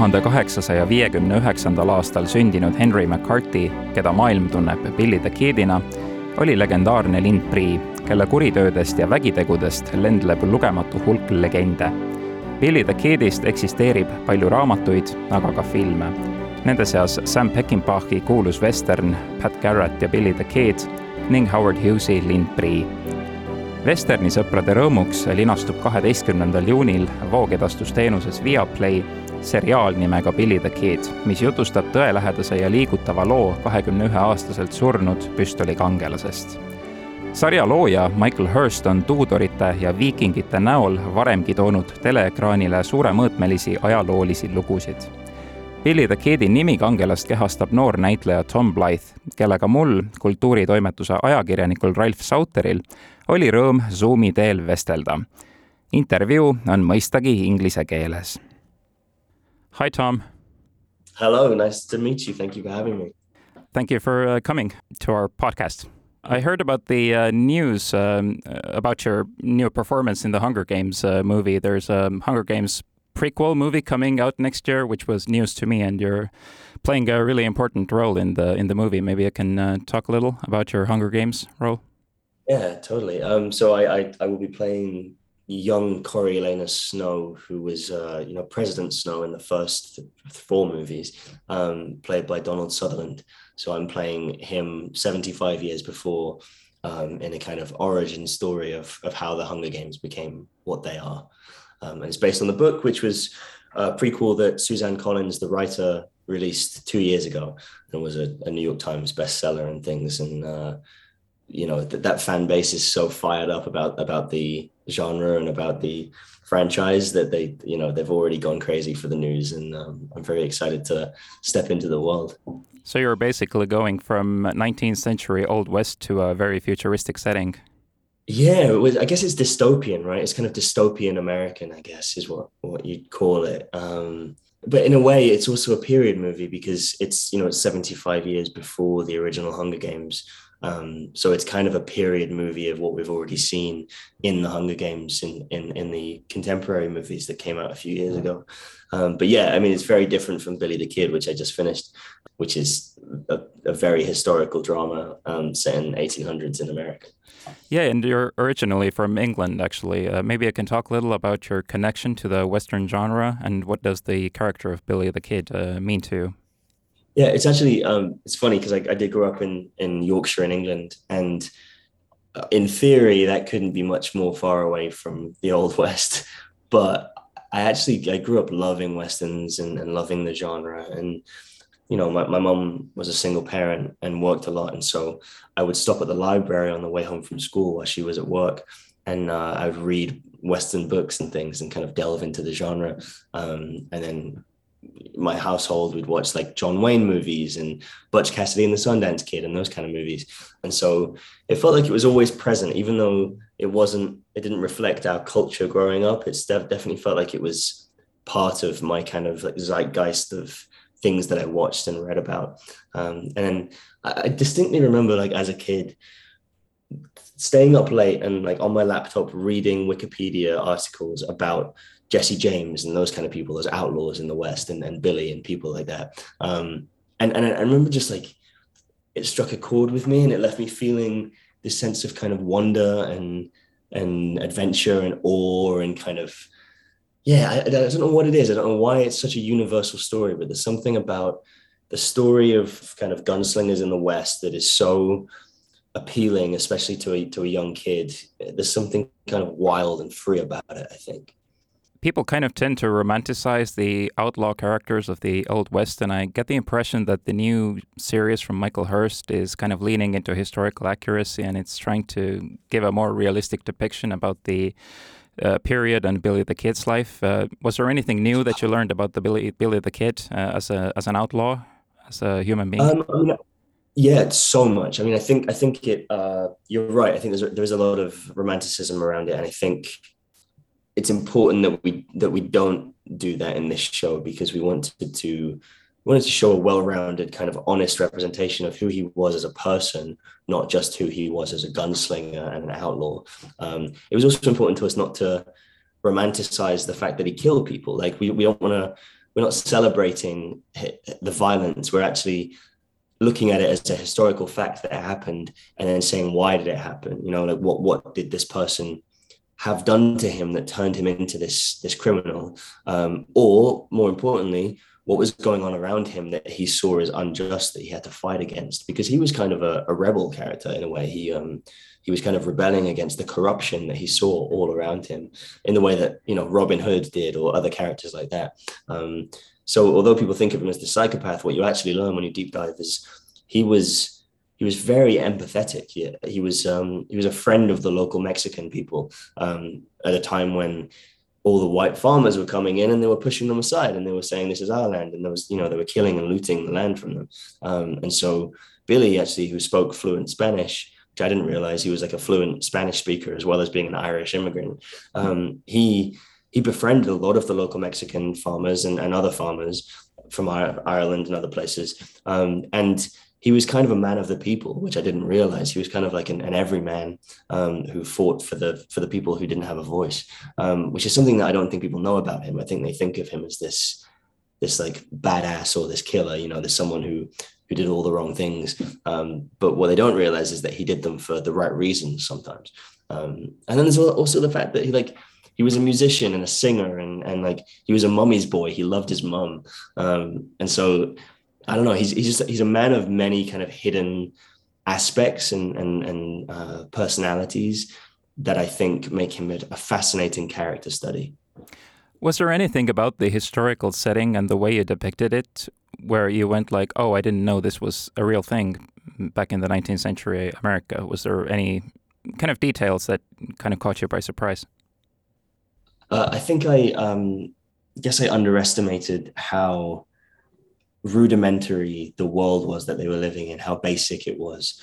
tuhande kaheksasaja viiekümne üheksandal aastal sündinud Henry McCarthy, keda maailm tunneb Billy the Kidina, oli legendaarne lind Prii, kelle kuritöödest ja vägitegudest lendleb lugematu hulk legende. Billy the Kidist eksisteerib palju raamatuid, aga ka filme. Nende seas Sam Peckinpahi kuulus vestern Pat Garrett ja Billy the Kid ning Howard Hughes'i Lind Prii Vesterni sõprade rõõmuks linastub kaheteistkümnendal juunil voogedastusteenuses Viaplay seriaal nimega Billy the Kid, mis jutustab tõelähedase ja liigutava loo kahekümne ühe aastaselt surnud püstolikangelasest. sarja looja Michael Hurst on tuudorite ja viikingite näol varemgi toonud teleekraanile suuremõõtmelisi ajaloolisi lugusid Billy the Kidi nimikangelast kehastab noor näitleja Tom Blythe, kellega mul, kultuuritoimetuse ajakirjanikul Ralf Sauteril, oli rõõm Zoomi teel vestelda. intervjuu on mõistagi inglise keeles. Hi, Tom. Hello, nice to meet you. Thank you for having me. Thank you for uh, coming to our podcast. I heard about the uh, news um, about your new performance in the Hunger Games uh, movie. There's a um, Hunger Games prequel movie coming out next year, which was news to me, and you're playing a really important role in the in the movie. Maybe I can uh, talk a little about your Hunger Games role. Yeah, totally. Um, so I, I, I will be playing young Coriolanus Snow, who was uh, you know President Snow in the first four movies, um, played by Donald Sutherland. So I'm playing him 75 years before. Um, in a kind of origin story of, of how the Hunger Games became what they are. Um, and it's based on the book, which was a prequel that Suzanne Collins, the writer, released two years ago and was a, a New York Times bestseller and things. And uh, you know that that fan base is so fired up about about the genre and about the franchise that they you know they've already gone crazy for the news. And um, i'm very excited to step into the world. So you're basically going from 19th century old west to a very futuristic setting yeah, was, I guess it's dystopian, right? It's kind of dystopian American, I guess, is what what you'd call it. Um, but in a way, it's also a period movie because it's you know it's 75 years before the original Hunger Games. Um, so it's kind of a period movie of what we've already seen in the Hunger Games in in, in the contemporary movies that came out a few years ago. Um, but yeah, I mean, it's very different from Billy the Kid, which I just finished, which is a, a very historical drama um, set in 1800s in America. Yeah, and you're originally from England, actually. Uh, maybe I can talk a little about your connection to the Western genre and what does the character of Billy the Kid uh, mean to you? Yeah, it's actually um, it's funny because I, I, did grow up in in Yorkshire in England, and uh, in theory that couldn't be much more far away from the old West. But I actually I grew up loving westerns and, and loving the genre, and you know, my, my mom was a single parent and worked a lot. And so I would stop at the library on the way home from school while she was at work. And uh, I would read Western books and things and kind of delve into the genre. Um, and then my household would watch like John Wayne movies and Butch Cassidy and the Sundance Kid and those kind of movies. And so it felt like it was always present, even though it wasn't, it didn't reflect our culture growing up. It's definitely felt like it was part of my kind of like zeitgeist of things that I watched and read about. Um, and I, distinctly remember, like as a kid, staying up late and like on my laptop reading Wikipedia articles about Jesse James and those kind of people, those outlaws in the West, and, and Billy and people like that. Um, and and I remember just like it struck a chord with me, and it left me feeling this sense of kind of wonder and and adventure and awe and kind of yeah, I, I, don't know what it is. I don't know why it's such a universal story, but there's something about the story of kind of gunslingers in the West that is so appealing, especially to a to a young kid. There's something kind of wild and free about it. I think people kind of tend to romanticize the outlaw characters of the Old West, and I get the impression that the new series from Michael Hirst is kind of leaning into historical accuracy and it's trying to give a more realistic depiction about the uh, period and Billy the Kid's life. Uh, was there anything new that you learned about the Billy Billy the Kid uh, as a as an outlaw, as a human being? Um, I mean, yeah, it's so much. I mean, I think I think it. Uh, you're right. I think there's there's a lot of romanticism around it, and I think it's important that we that we don't do that in this show because we wanted to wanted to show a well-rounded kind of honest representation of who he was as a person not just who he was as a gunslinger and an outlaw. Um, it was also important to us not to romanticize the fact that he killed people. Like we, we don't want to we're not celebrating the violence. We're actually looking at it as a historical fact that happened and then saying why did it happen? You know like what what did this person have done to him that turned him into this this criminal? Um, or more importantly what was going on around him that he saw as unjust that he had to fight against because he was kind of a, a rebel character in a way he um, he was kind of rebelling against the corruption that he saw all around him in the way that you know Robin Hood did or other characters like that um, so although people think of him as the psychopath, what you actually learn when you deep dive is he was he was very empathetic. He, he was um, he was a friend of the local Mexican people um, at a time when all the white farmers were coming in and they were pushing them aside and they were saying this is our land and there was you know they were killing and looting the land from them. Um, and so Billy actually, who spoke fluent Spanish, which I didn't realize he was like a fluent Spanish speaker as well as being an Irish immigrant. Um, he he befriended a lot of the local Mexican farmers and, and other farmers from Ireland and other places. Um, and he was kind of a man of the people, which I didn't realize. He was kind of like an, an everyman um, who fought for the for the people who didn't have a voice, um, which is something that I don't think people know about him. I think they think of him as this this like badass or this killer, you know, there's someone who who did all the wrong things. Um, but what they don't realize is that he did them for the right reasons sometimes. Um, and then there's also the fact that he like he was a musician and a singer and and like he was a mummy's boy. He loved his mum, um, and so I don't know. He's he's just he's a man of many kind of hidden aspects and and and uh, personalities that I think make him a fascinating character study. Was there anything about the historical setting and the way you depicted it where you went like, "Oh, I didn't know this was a real thing back in the 19th century America"? Was there any kind of details that kind of caught you by surprise? Uh, I think I um, guess I underestimated how rudimentary the world was that they were living in, how basic it was.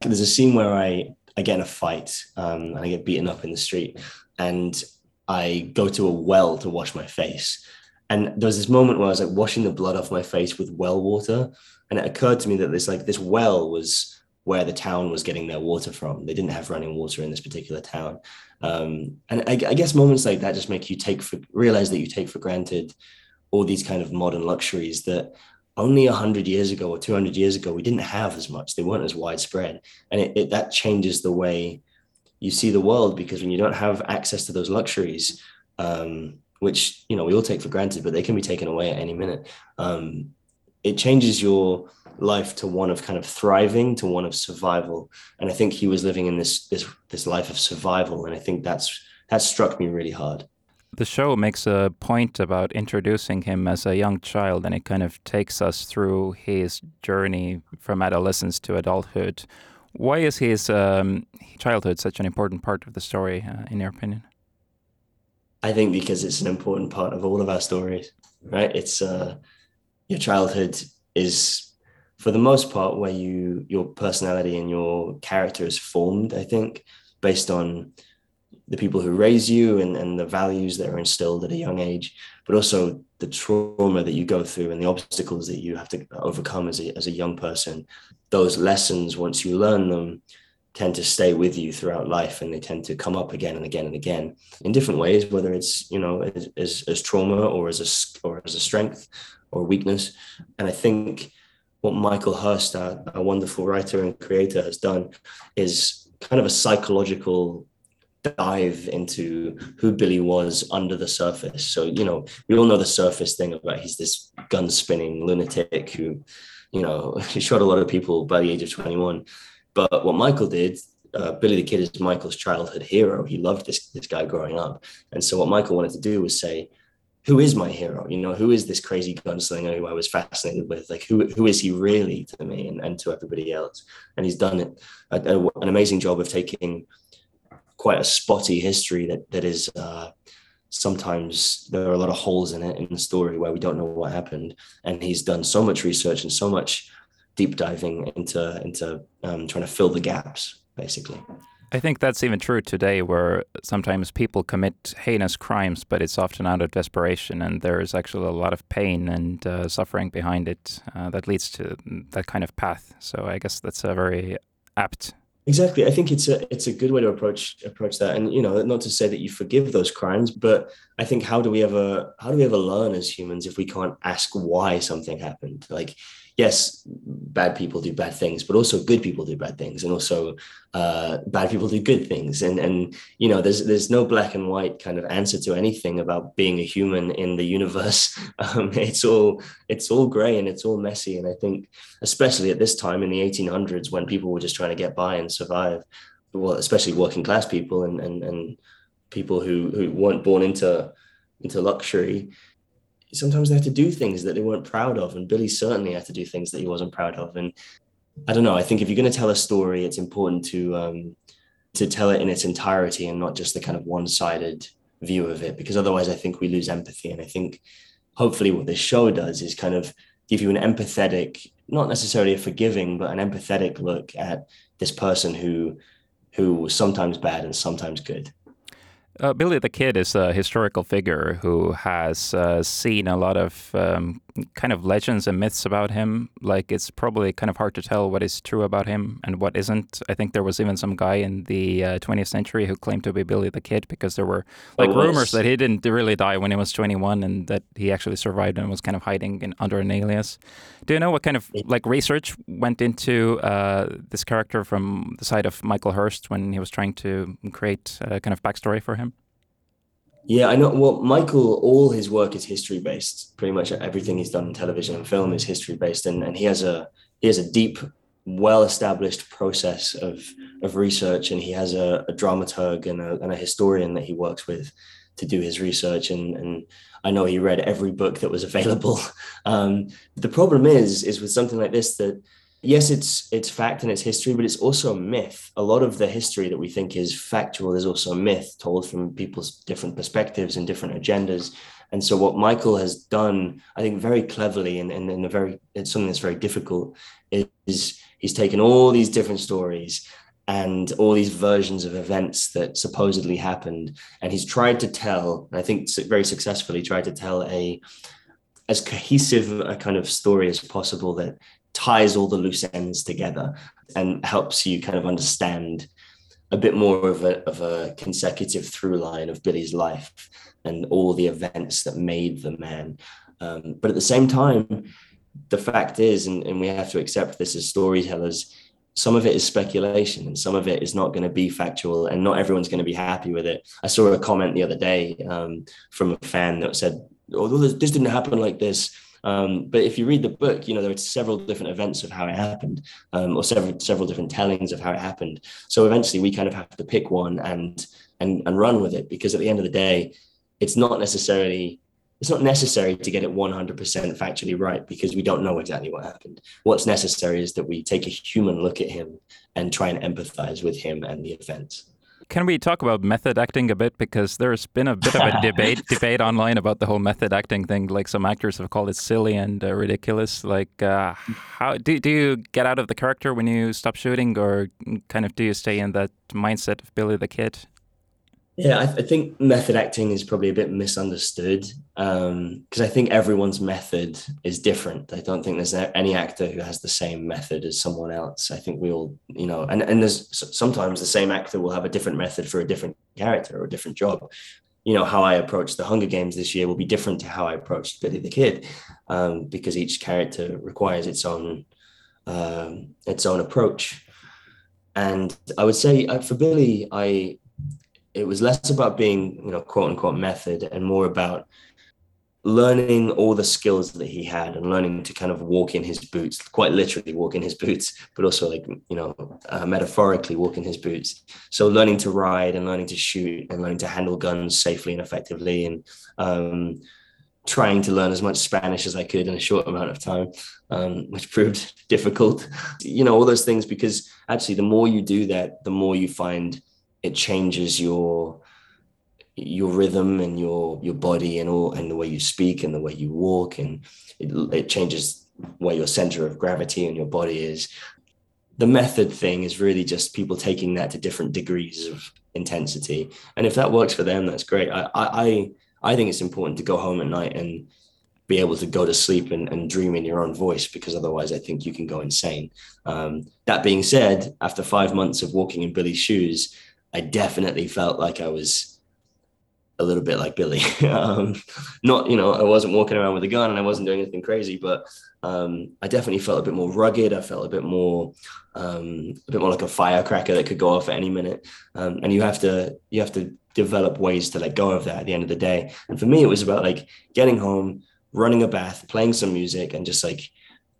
There's a scene where I, I get in a fight um, and I get beaten up in the street and I go to a well to wash my face. And there was this moment where I was like washing the blood off my face with well water. And it occurred to me that this like this well was where the town was getting their water from. They didn't have running water in this particular town. Um, and I, I, guess moments like that just make you take for realize that you take for granted all these kind of modern luxuries that only 100 years ago or 200 years ago we didn't have as much. They weren't as widespread. And it, it, that changes the way you see the world because when you don't have access to those luxuries um, which you know we all take for granted but they can be taken away at any minute um, it changes your life to one of kind of thriving to one of survival. And i think he was living in this this this life of survival. And i think that's that struck me really hard the show makes a point about introducing him as a young child and it kind of takes us through his journey from adolescence to adulthood. Why is his um, childhood such an important part of the story uh, in your opinion? I think because it's an important part of all of our stories right? It's uh your childhood is for the most part where you your personality and your character is formed i think based on the people who raise you and, and the values that are instilled at a young age but also the trauma that you go through and the obstacles that you have to overcome as a, as a young person. Those lessons once you learn them tend to stay with you throughout life and they tend to come up again and again and again in different ways whether it's you know as, as, as trauma or as a or as a strength or weakness. And i think what Michael Hirst, a, a wonderful writer and creator, has done is kind of a psychological dive into who Billy was under the surface. So, you know, we all know the surface thing about he's this gun spinning lunatic who, you know, he shot a lot of people by the age of 21. But what Michael did, uh, Billy the Kid is Michael's childhood hero. He loved this, this guy growing up. And so what Michael wanted to do was say, who is my hero? You know, who is this crazy gunslinger who I was fascinated with? Like, who who is he really to me and, and to everybody else? And he's done it a, a, an amazing job of taking quite a spotty history that that is uh, sometimes there are a lot of holes in it in the story where we don't know what happened. And he's done so much research and so much deep diving into into um, trying to fill the gaps, basically. I think that's even true today, where sometimes people commit heinous crimes, but it's often out of desperation, and there's actually a lot of pain and uh, suffering behind it uh, that leads to that kind of path. So I guess that's a very apt Exactly. I think it's a it's a good way to approach approach that. And you know, not to say that you forgive those crimes, but I think how do we ever how do we ever learn as humans if we can't ask why something happened? Like yes, bad people do bad things, but also good people do bad things, and also uh, bad people do good things. And and you know, there's there's no black and white kind of answer to anything about being a human in the universe. Um, it's all it's all grey and it's all messy. And I think, especially at this time in the 1800s, when people were just trying to get by and survive, well, especially working class people and and and people who who weren't born into into luxury sometimes they have to do things that they weren't proud of. And Billy certainly had to do things that he wasn't proud of. And I don't know. I think if you're going to tell a story, it's important to um, to tell it in its entirety and not just the kind of one-sided view of it, because otherwise, I think we lose empathy. And I think hopefully, what this show does is kind of give you an empathetic, not necessarily a forgiving, but an empathetic look at this person who who was sometimes bad and sometimes good. Uh, Billy the Kid is a historical figure who has uh, seen a lot of um, kind of legends and myths about him. Like it's probably kind of hard to tell what is true about him and what isn't. I think there was even some guy in the uh, 20th century who claimed to be Billy the Kid because there were like oh, rumors that he didn't really die when he was 21 and that he actually survived and was kind of hiding in, under an alias. Do you know what kind of like research went into uh, this character from the side of Michael Hirst when he was trying to create a kind of backstory for him? Yeah, I know. Well, Michael, all his work is history based. Pretty much everything he's done in television and film is history based, and, and he has a he has a deep, well established process of of research, and he has a, a dramaturg and a, and a historian that he works with to do his research. And and I know he read every book that was available. Um, the problem is is with something like this that yes, it's it's fact and it's history, but it's also a myth. A lot of the history that we think is factual is also a myth told from people's different perspectives and different agendas. And so what Michael has done, I think very cleverly and, and in a very it's something that's very difficult, is he's taken all these different stories and all these versions of events that supposedly happened. And he's tried to tell, I think very successfully tried to tell a as cohesive a kind of story as possible that ties all the loose ends together and helps you kind of understand a bit more of a, of a consecutive through line of Billy's life and all the events that made the man. Um, but at the same time, the fact is, and, and we have to accept this as storytellers, some of it is speculation and some of it is not going to be factual and not everyone's going to be happy with it. I saw a comment the other day um, from a fan that said, although this didn't happen like this, um, but if you read the book, you know there are several different events of how it happened, um, or several several different tellings of how it happened. So eventually, we kind of have to pick one and and and run with it because at the end of the day, it's not necessarily it's not necessary to get it 100% factually right because we don't know exactly what happened. What's necessary is that we take a human look at him and try and empathize with him and the events. Can we talk about method acting a bit because there's been a bit of a debate debate online about the whole method acting thing. Like some actors have called it silly and uh, ridiculous. Like, uh, how do do you get out of the character when you stop shooting, or kind of do you stay in that mindset of Billy the Kid? Yeah, I, I, think method acting is probably a bit misunderstood because um, I think everyone's method is different. I don't think there's any actor who has the same method as someone else. I think we all, you know, and, and there's sometimes the same actor will have a different method for a different character or a different job. You know, how I approached the Hunger Games this year will be different to how I approached Billy the Kid um, because each character requires its own um, its own approach. And I would say uh, for Billy, I it was less about being, you know, quote unquote method and more about learning all the skills that he had and learning to kind of walk in his boots, quite literally walk in his boots, but also like, you know, uh, metaphorically walk in his boots. So learning to ride and learning to shoot and learning to handle guns safely and effectively and um, trying to learn as much Spanish as I could in a short amount of time, um, which proved difficult. You know, all those things, because actually the more you do that, the more you find it changes your your rhythm and your your body and all and the way you speak and the way you walk and it, it changes where your center of gravity and your body is. The method thing is really just people taking that to different degrees of intensity. And if that works for them that's great. I i i think it's important to go home at night and be able to go to sleep and, and dream in your own voice because otherwise I think you can go insane. Um, that being said, after five months of walking in Billy's shoes, I definitely felt like I was a little bit like Billy. um, not, you know, I wasn't walking around with a gun and I wasn't doing anything crazy, but um, I definitely felt a bit more rugged. I felt a bit more, um, a bit more like a firecracker that could go off at any minute. Um, and you have to, you have to develop ways to let go of that at the end of the day. And for me, it was about like getting home, running a bath, playing some music, and just like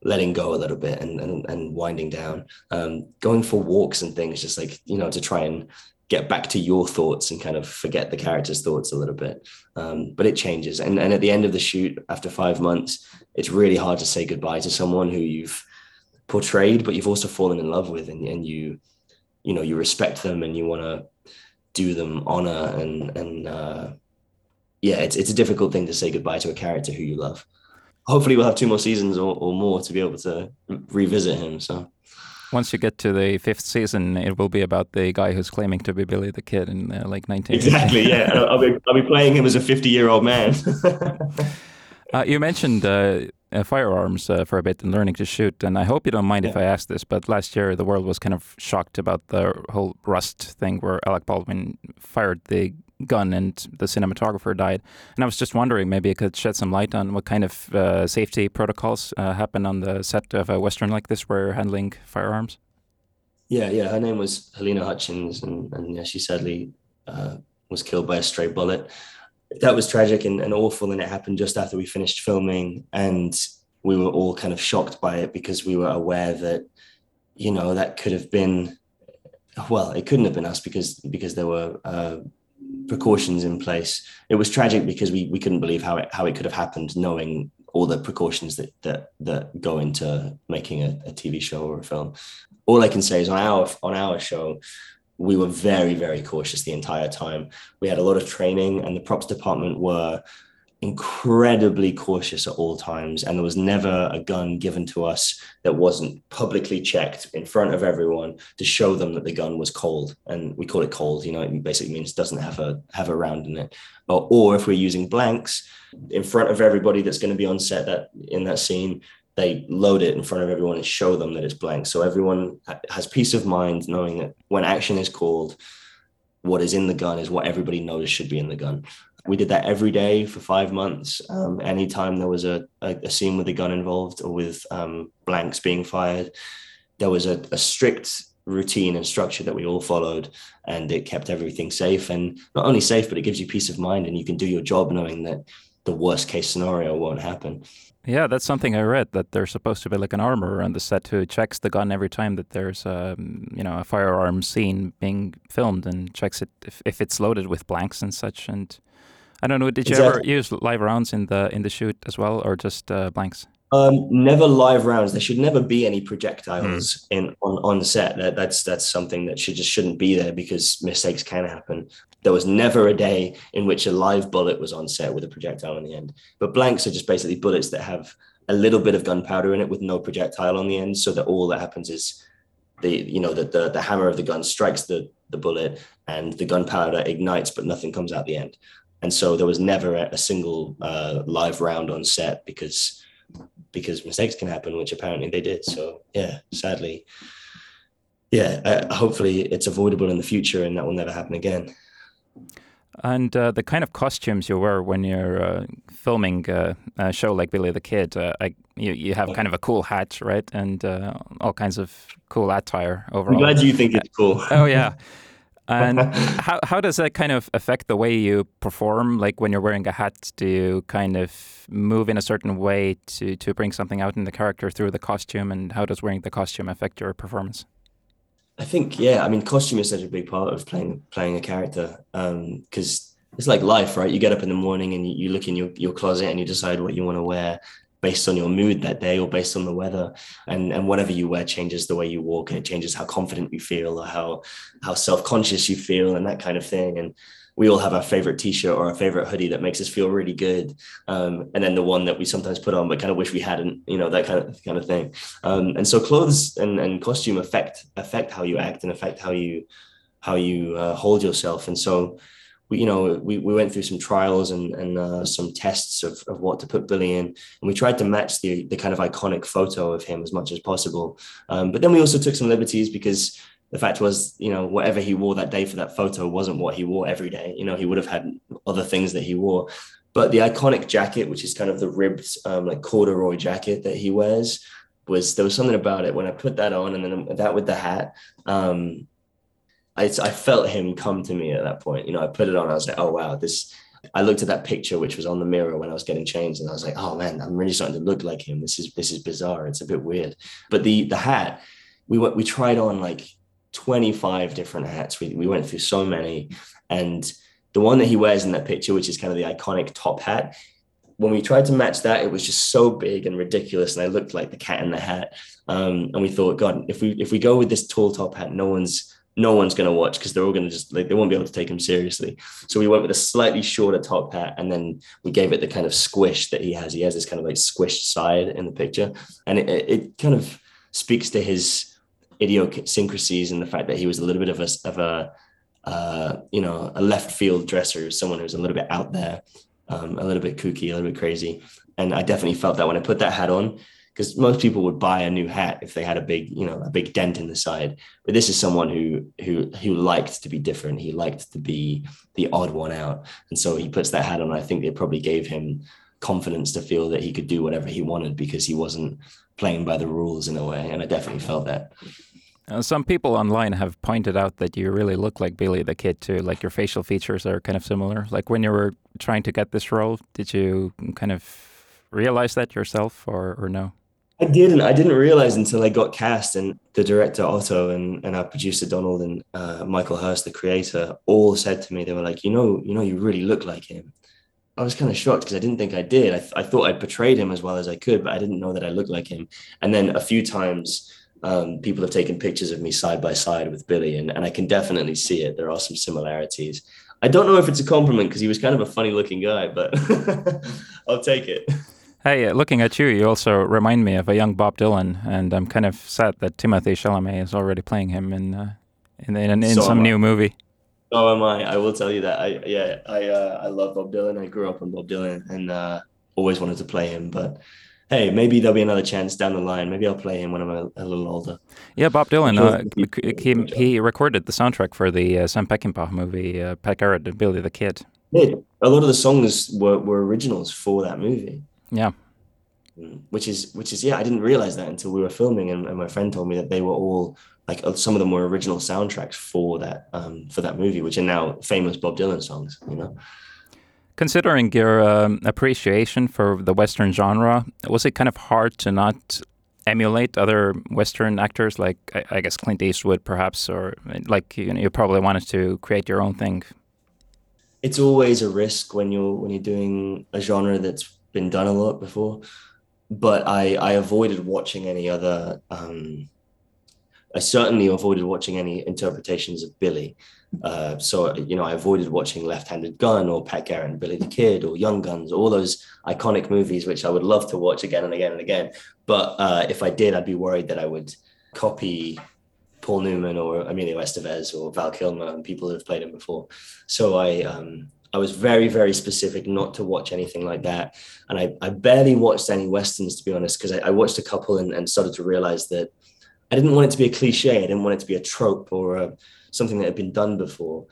letting go a little bit and and, and winding down. Um, going for walks and things, just like you know, to try and get back to your thoughts and kind of forget the character's thoughts a little bit. Um, but it changes. And, and at the end of the shoot, after five months, it's really hard to say goodbye to someone who you've portrayed, but you've also fallen in love with and, and you, you know, you respect them and you want to do them honor and, and, uh, yeah, it's, it's a difficult thing to say goodbye to a character who you love. Hopefully we'll have two more seasons or, or more to be able to revisit him. So once you get to the fifth season, it will be about the guy who's claiming to be Billy the Kid in uh, like 19. Exactly. Yeah, I'll be I'll be playing him as a 50 year old man. uh, you mentioned uh, uh firearms uh, for a bit and learning to shoot, and I hope you don't mind yeah. if I ask this, but last year the world was kind of shocked about the whole Rust thing, where Alec Baldwin fired the gun and the cinematographer died. And I was just wondering, maybe it could shed some light on what kind of uh, safety protocols uh, happen on the set of a western like this, where you're handling firearms. Yeah, yeah. Her name was Halyna Hutchins, and, and yeah, she sadly uh, was killed by a stray bullet. That was tragic and, and awful, and it happened just after we finished filming, and we were all kind of shocked by it because we were aware that, you know, that could have been well, it couldn't have been us because because there were uh, precautions in place. It was tragic because we we couldn't believe how it how it could have happened, knowing all the precautions that that that go into making a, a TV show or a film. All I can say is on our on our show, we were very very cautious the entire time. We had a lot of training, and the props department were incredibly cautious at all times and there was never a gun given to us that wasn't publicly checked in front of everyone to show them that the gun was cold and we call it cold you know it basically means doesn't have a have a round in it. Or, or if we're using blanks in front of everybody that's going to be on set that in that scene they load it in front of everyone and show them that it's blank. So everyone has peace of mind knowing that when action is called what is in the gun is what everybody knows should be in the gun we did that every day for five months. Um, anytime there was a, a, a, scene with a gun involved or with um, blanks being fired, there was a, a, strict routine and structure that we all followed, and it kept everything safe. And not only safe, but it gives you peace of mind, and you can do your job knowing that the worst case scenario won't happen. Yeah, that's something I read that there's supposed to be like an armor on the set who checks the gun every time that there's a um, you know a firearm scene being filmed and checks it if, if it's loaded with blanks and such. And I don't know. Did you exactly. ever use live rounds in the in the shoot as well, or just uh, blanks? Um, never live rounds. There should never be any projectiles mm. in on on set. That, that's that's something that should just shouldn't be there because mistakes can happen. There was never a day in which a live bullet was on set with a projectile in the end. But blanks are just basically bullets that have a little bit of gunpowder in it with no projectile on the end, so that all that happens is the you know that the the hammer of the gun strikes the the bullet and the gunpowder ignites, but nothing comes out the end and so there was never a, single uh, live round on set because because mistakes can happen, which apparently they did. So yeah, sadly, yeah. Uh, hopefully, it's avoidable in the future, and that will never happen again. And uh, the kind of costumes you wear when you're uh, filming uh, a show like Billy the Kid, uh, I, you, you have kind of a cool hat, right? And uh, all kinds of cool attire overall. I'm glad you think it's cool. oh, yeah. And how how does that kind of affect the way you perform? Like when you're wearing a hat, do you kind of move in a certain way to to bring something out in the character through the costume? And how does wearing the costume affect your performance? I think yeah. I mean, costume is such a big part of playing playing a character because um, it's like life, right? You get up in the morning and you, you look in your, your closet and you decide what you want to wear based on your mood that day or based on the weather. And and whatever you wear changes the way you walk. And it changes how confident you feel or how how self-conscious you feel and that kind of thing. And we all have our favorite t-shirt or our favorite hoodie that makes us feel really good. Um, and then the one that we sometimes put on but kind of wish we hadn't you know that kind of kind of thing. Um, and so clothes and, and costume affect affect how you act and affect how you how you uh, hold yourself. And so we, you know, we, we went through some trials and, and uh, some tests of, of what to put Billy in. And we tried to match the, the kind of iconic photo of him as much as possible. Um, but then we also took some liberties because the fact was, you know, whatever he wore that day for that photo wasn't what he wore every day. You know, he would have had other things that he wore. But the iconic jacket, which is kind of the ribbed, um, like corduroy jacket that he wears, was there was something about it when I put that on and then that with the hat. Um, I, I felt him come to me at that point. You know, I put it on. I was like, oh wow, this. I looked at that picture which was on the mirror when I was getting changed, and I was like, oh man, I'm really starting to look like him. This is this is bizarre. It's a bit weird. But the the hat, we went we tried on like 25 different hats. We we went through so many, and the one that he wears in that picture, which is kind of the iconic top hat, when we tried to match that, it was just so big and ridiculous, and I looked like the cat in the hat. Um, and we thought, God, if we if we go with this tall top hat, no one's no one's going to watch because they're all going to just like they won't be able to take him seriously. So we went with a slightly shorter top hat, and then we gave it the kind of squish that he has. He has this kind of like squished side in the picture, and it, it kind of speaks to his idiosyncrasies and the fact that he was a little bit of a of a uh, you know a left field dresser, someone who's a little bit out there, um, a little bit kooky, a little bit crazy. And I definitely felt that when I put that hat on, because most people would buy a new hat if they had a big, you know, a big dent in the side. But this is someone who who who liked to be different. He liked to be the odd one out, and so he puts that hat on. I think it probably gave him confidence to feel that he could do whatever he wanted because he wasn't playing by the rules in a way. And I definitely felt that. Uh, some people online have pointed out that you really look like Billy the Kid too. Like your facial features are kind of similar. Like when you were trying to get this role, did you kind of realize that yourself, or or no? I didn't. I didn't realize until I got cast, and the director Otto and, and our producer Donald and uh, Michael Hirst, the creator, all said to me, they were like, you know, you know, you really look like him. I was kind of shocked because I didn't think I did. I, th- I thought I portrayed him as well as I could, but I didn't know that I looked like him. And then a few times, um, people have taken pictures of me side by side with Billy, and, and I can definitely see it. There are some similarities. I don't know if it's a compliment because he was kind of a funny looking guy, but I'll take it. Hey, uh, looking at you, you also remind me of a young Bob Dylan, and I'm kind of sad that Timothée Chalamet is already playing him in uh, in in, in so some new movie. Oh, am I? I will tell you that. I yeah, I uh, I love Bob Dylan. I grew up on Bob Dylan and uh, always wanted to play him, but hey, maybe there'll be another chance down the line. Maybe I'll play him when I'm a, a little older. Yeah, Bob Dylan. Uh, he, he recorded the soundtrack for the uh, Sam Peckinpah movie, uh, Pat Garrett and Billy the Kid. Yeah, a lot of the songs were, were originals for that movie. Yeah. Mm, which is which is yeah, I didn't realize that until we were filming, and, and my friend told me that they were all like uh, some of them were original soundtracks for that um, for that movie, which are now famous Bob Dylan songs. You know. Considering your um, appreciation for the Western genre, was it kind of hard to not emulate other Western actors, like I, I guess Clint Eastwood, perhaps, or like you, know, you probably wanted to create your own thing? It's always a risk when you're when you're doing a genre that's been done a lot before. But I I avoided watching any other. Um, I certainly avoided watching any interpretations of Billy. Uh, so you know, I avoided watching Left Handed Gun or Pat Garrett Billy the Kid or Young Guns, all those iconic movies, which I would love to watch again and again and again. But uh, if I did, I'd be worried that I would copy Paul Newman or Emilio Estevez or Val Kilmer and people who have played him before. So I um, I was very, very specific not to watch anything like that. And I, I barely watched any Westerns, to be honest, because I, I, watched a couple and, and, started to realize that I didn't want it to be a cliche. I didn't want it to be a trope or a, something that had been done before.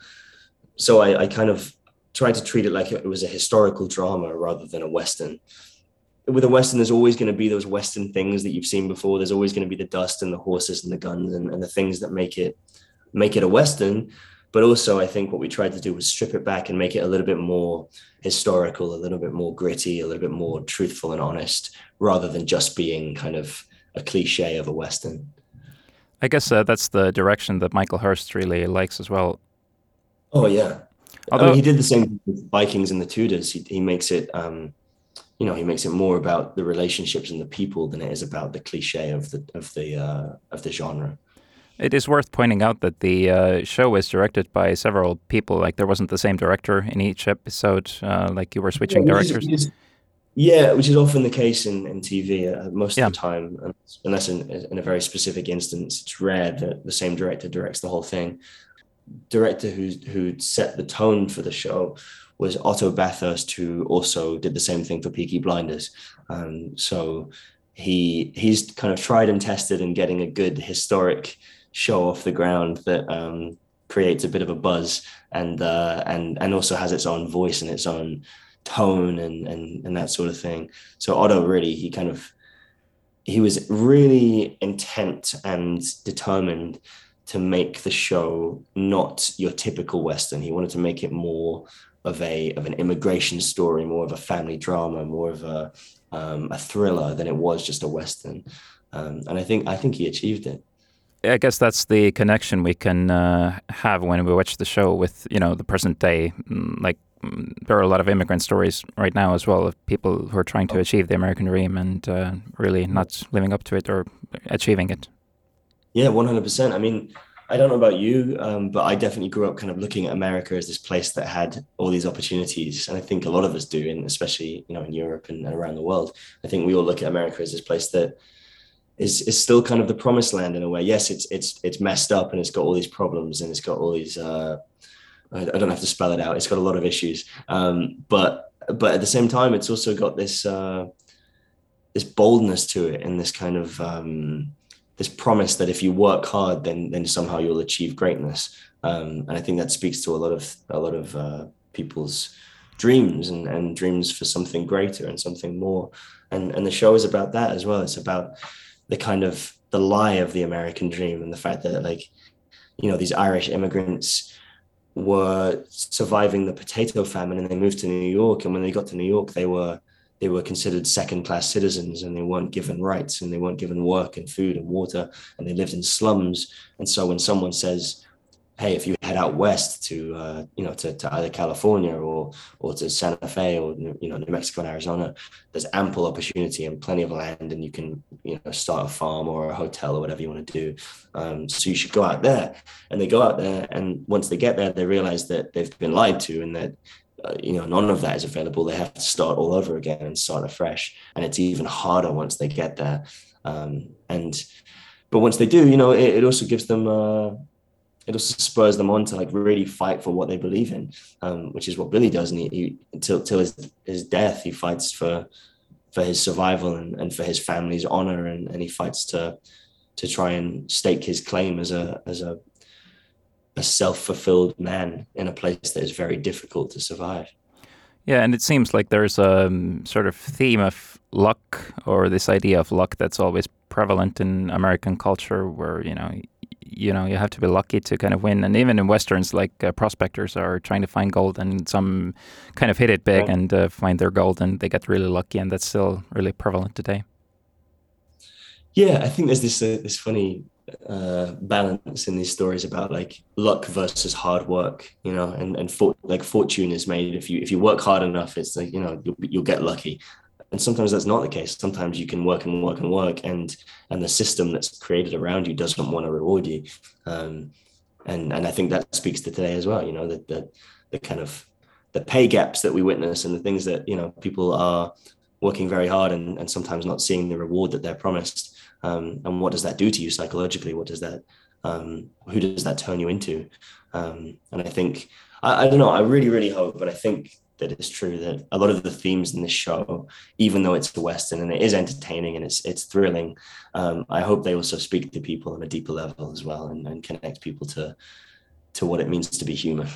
So I, I kind of tried to treat it like it was a historical drama rather than a Western. With a Western, there's always going to be those Western things that you've seen before. There's always going to be the dust and the horses and the guns and, and the things that make it make it a Western but also, I think what we tried to do was strip it back and make it a little bit more historical, a little bit more gritty, a little bit more truthful and honest, rather than just being kind of a cliche of a Western. I guess uh, that's the direction that Michael Hirst really likes as well. Oh, yeah. Although I mean, he did the same with Vikings and the Tudors. He, he makes it, um, you know, he makes it more about the relationships and the people than it is about the cliche of the of the uh, of the genre. It is worth pointing out that the uh, show was directed by several people. Like there wasn't the same director in each episode. Uh, like you were switching yeah, directors. Which is, yeah, which is often the case in, in TV uh, most yeah. of the time, unless in, in a very specific instance, it's rare that the same director directs the whole thing. director who who set the tone for the show was Otto Bathurst, who also did the same thing for Peaky Blinders. Um, so he he's kind of tried and tested in getting a good historic show off the ground that um, creates a bit of a buzz and uh, and and also has its own voice and its own tone and and and that sort of thing. So Otto really he kind of he was really intent and determined to make the show not your typical western. He wanted to make it more of a of an immigration story, more of a family drama, more of a um, a thriller than it was just a western. Um, and I think I think he achieved it. I guess that's the connection we can uh, have when we watch the show with you know the present day. Mm, like mm, there are a lot of immigrant stories right now as well of people who are trying to achieve the American dream and uh, really not living up to it or achieving it. Yeah, one hundred percent. I mean, I don't know about you, um, but I definitely grew up kind of looking at America as this place that had all these opportunities, and I think a lot of us do, and especially you know in Europe and around the world. I think we all look at America as this place that is is still kind of the promised land in a way. Yes, it's it's it's messed up and it's got all these problems and it's got all these. Uh, I, don't have to spell it out. It's got a lot of issues, um, but but at the same time, it's also got this uh, this boldness to it and this kind of um, this promise that if you work hard, then then somehow you'll achieve greatness. Um, and I think that speaks to a lot of a lot of uh, people's dreams and, and dreams for something greater and something more. And and the show is about that as well. It's about the kind of the lie of the American dream and the fact that like, you know, these Irish immigrants were surviving the potato famine and they moved to New York. And when they got to New York, they were they were considered second class citizens and they weren't given rights and they weren't given work and food and water and they lived in slums. And so when someone says, hey, if you out west to uh, you know to, to either California or or to Santa Fe or you know New Mexico and Arizona, there's ample opportunity and plenty of land, and you can you know start a farm or a hotel or whatever you want to do. Um, so you should go out there, and they go out there, and once they get there, they realize that they've been lied to and that. Uh, you know, none of that is available. They have to start all over again and start afresh, and it's even harder once they get there. Um, and but once they do, you know, it, it also gives them uh, it also spurs them on to like really fight for what they believe in, um, which is what Billy does. And he, he until, until his, his death, he fights for for his survival and, and for his family's honor, and, and he fights to to try and stake his claim as a as a a self-fulfilled man in a place that is very difficult to survive. Yeah, and it seems like there's a um, sort of theme of luck or this idea of luck that's always prevalent in American culture, where you know you know you have to be lucky to kind of win. And even in westerns, like uh, prospectors are trying to find gold, and some kind of hit it big and uh, find their gold, and they get really lucky, and that's still really prevalent today. Yeah, I think there's this uh, this funny uh, balance in these stories about like luck versus hard work, you know, and and for, like fortune is made if you if you work hard enough, it's like you know you'll, you'll get lucky, and sometimes that's not the case. Sometimes you can work and work and work and and the system that's created around you doesn't want to reward you. Um, and and i think that speaks to today as well you know that the, the kind of the pay gaps that we witness and the things that you know people are working very hard and, and sometimes not seeing the reward that they're promised. Um, and what does that do to you psychologically? What does that um, who does that turn you into? Um, and i think I, I don't know i really really hope but i think that it's true that a lot of the themes in this show, even though it's a western and it is entertaining and it's it's thrilling, um, I hope they also speak to people on a deeper level as well and, and connect people to to what it means to be human.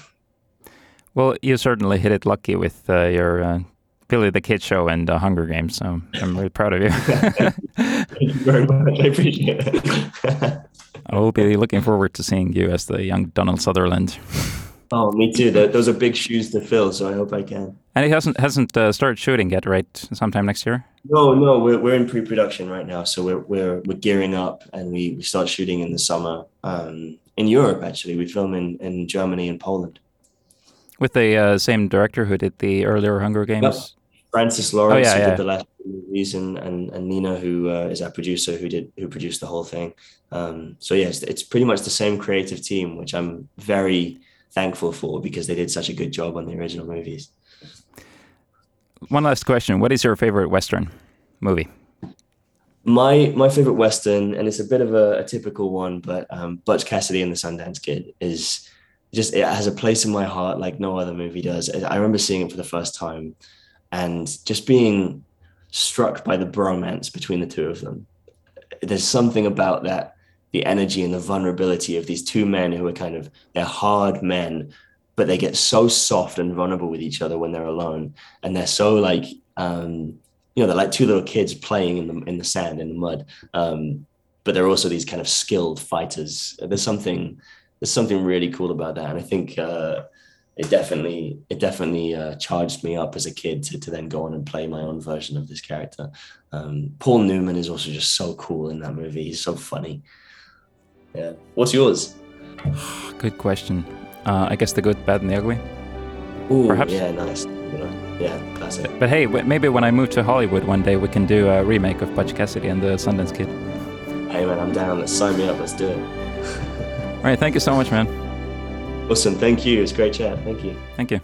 Well, you certainly hit it lucky with uh, your uh, Billy the Kid show and uh, Hunger Games, so I'm really proud of you. Thank you very much. I appreciate it. I will be looking forward to seeing you as the young Donald Sutherland. Oh, me too. Those are big shoes to fill, so I hope I can. And it hasn't hasn't uh, started shooting yet, right? Sometime next year. No, no, we're we're in pre-production right now, so we're we're we're gearing up, and we we start shooting in the summer. Um, in Europe, actually, we film in in Germany and Poland. With the uh, same director who did the earlier Hunger Games. Yep. Francis Lawrence, oh, yeah, who yeah. did the last movies, and and, and Nina, who uh, is our producer, who did who produced the whole thing. Um, so yes, it's pretty much the same creative team, which I'm very thankful for because they did such a good job on the original movies. One last question: What is your favorite Western movie? My my favorite Western, and it's a bit of a, a typical one, but um, Butch Cassidy and the Sundance Kid is just it has a place in my heart like no other movie does. I remember seeing it for the first time and just being struck by the bromance between the two of them. There's something about that the energy and the vulnerability of these two men who are kind of they're hard men but they get so soft and vulnerable with each other when they're alone. And they're so like um you know they're like two little kids playing in the in the sand in the mud. Um but they're also these kind of skilled fighters. There's something there's something really cool about that. And i think uh it definitely it definitely uh, charged me up as a kid to, to then go on and play my own version of this character. Um, paul newman is also just so cool in that movie. He's so funny yeah what's yours good question uh, I guess the good, bad, and the ugly. Ooh, Perhaps. Yeah, nice. Yeah, classic. But hey, maybe when I move to Hollywood one day, we can do a remake of Butch Cassidy and the Sundance Kid. Hey man, I'm down. Let's sign me up. Let's do it. All right, thank you so much, man. Awesome. Thank you. It's great chat. Thank you. Thank you.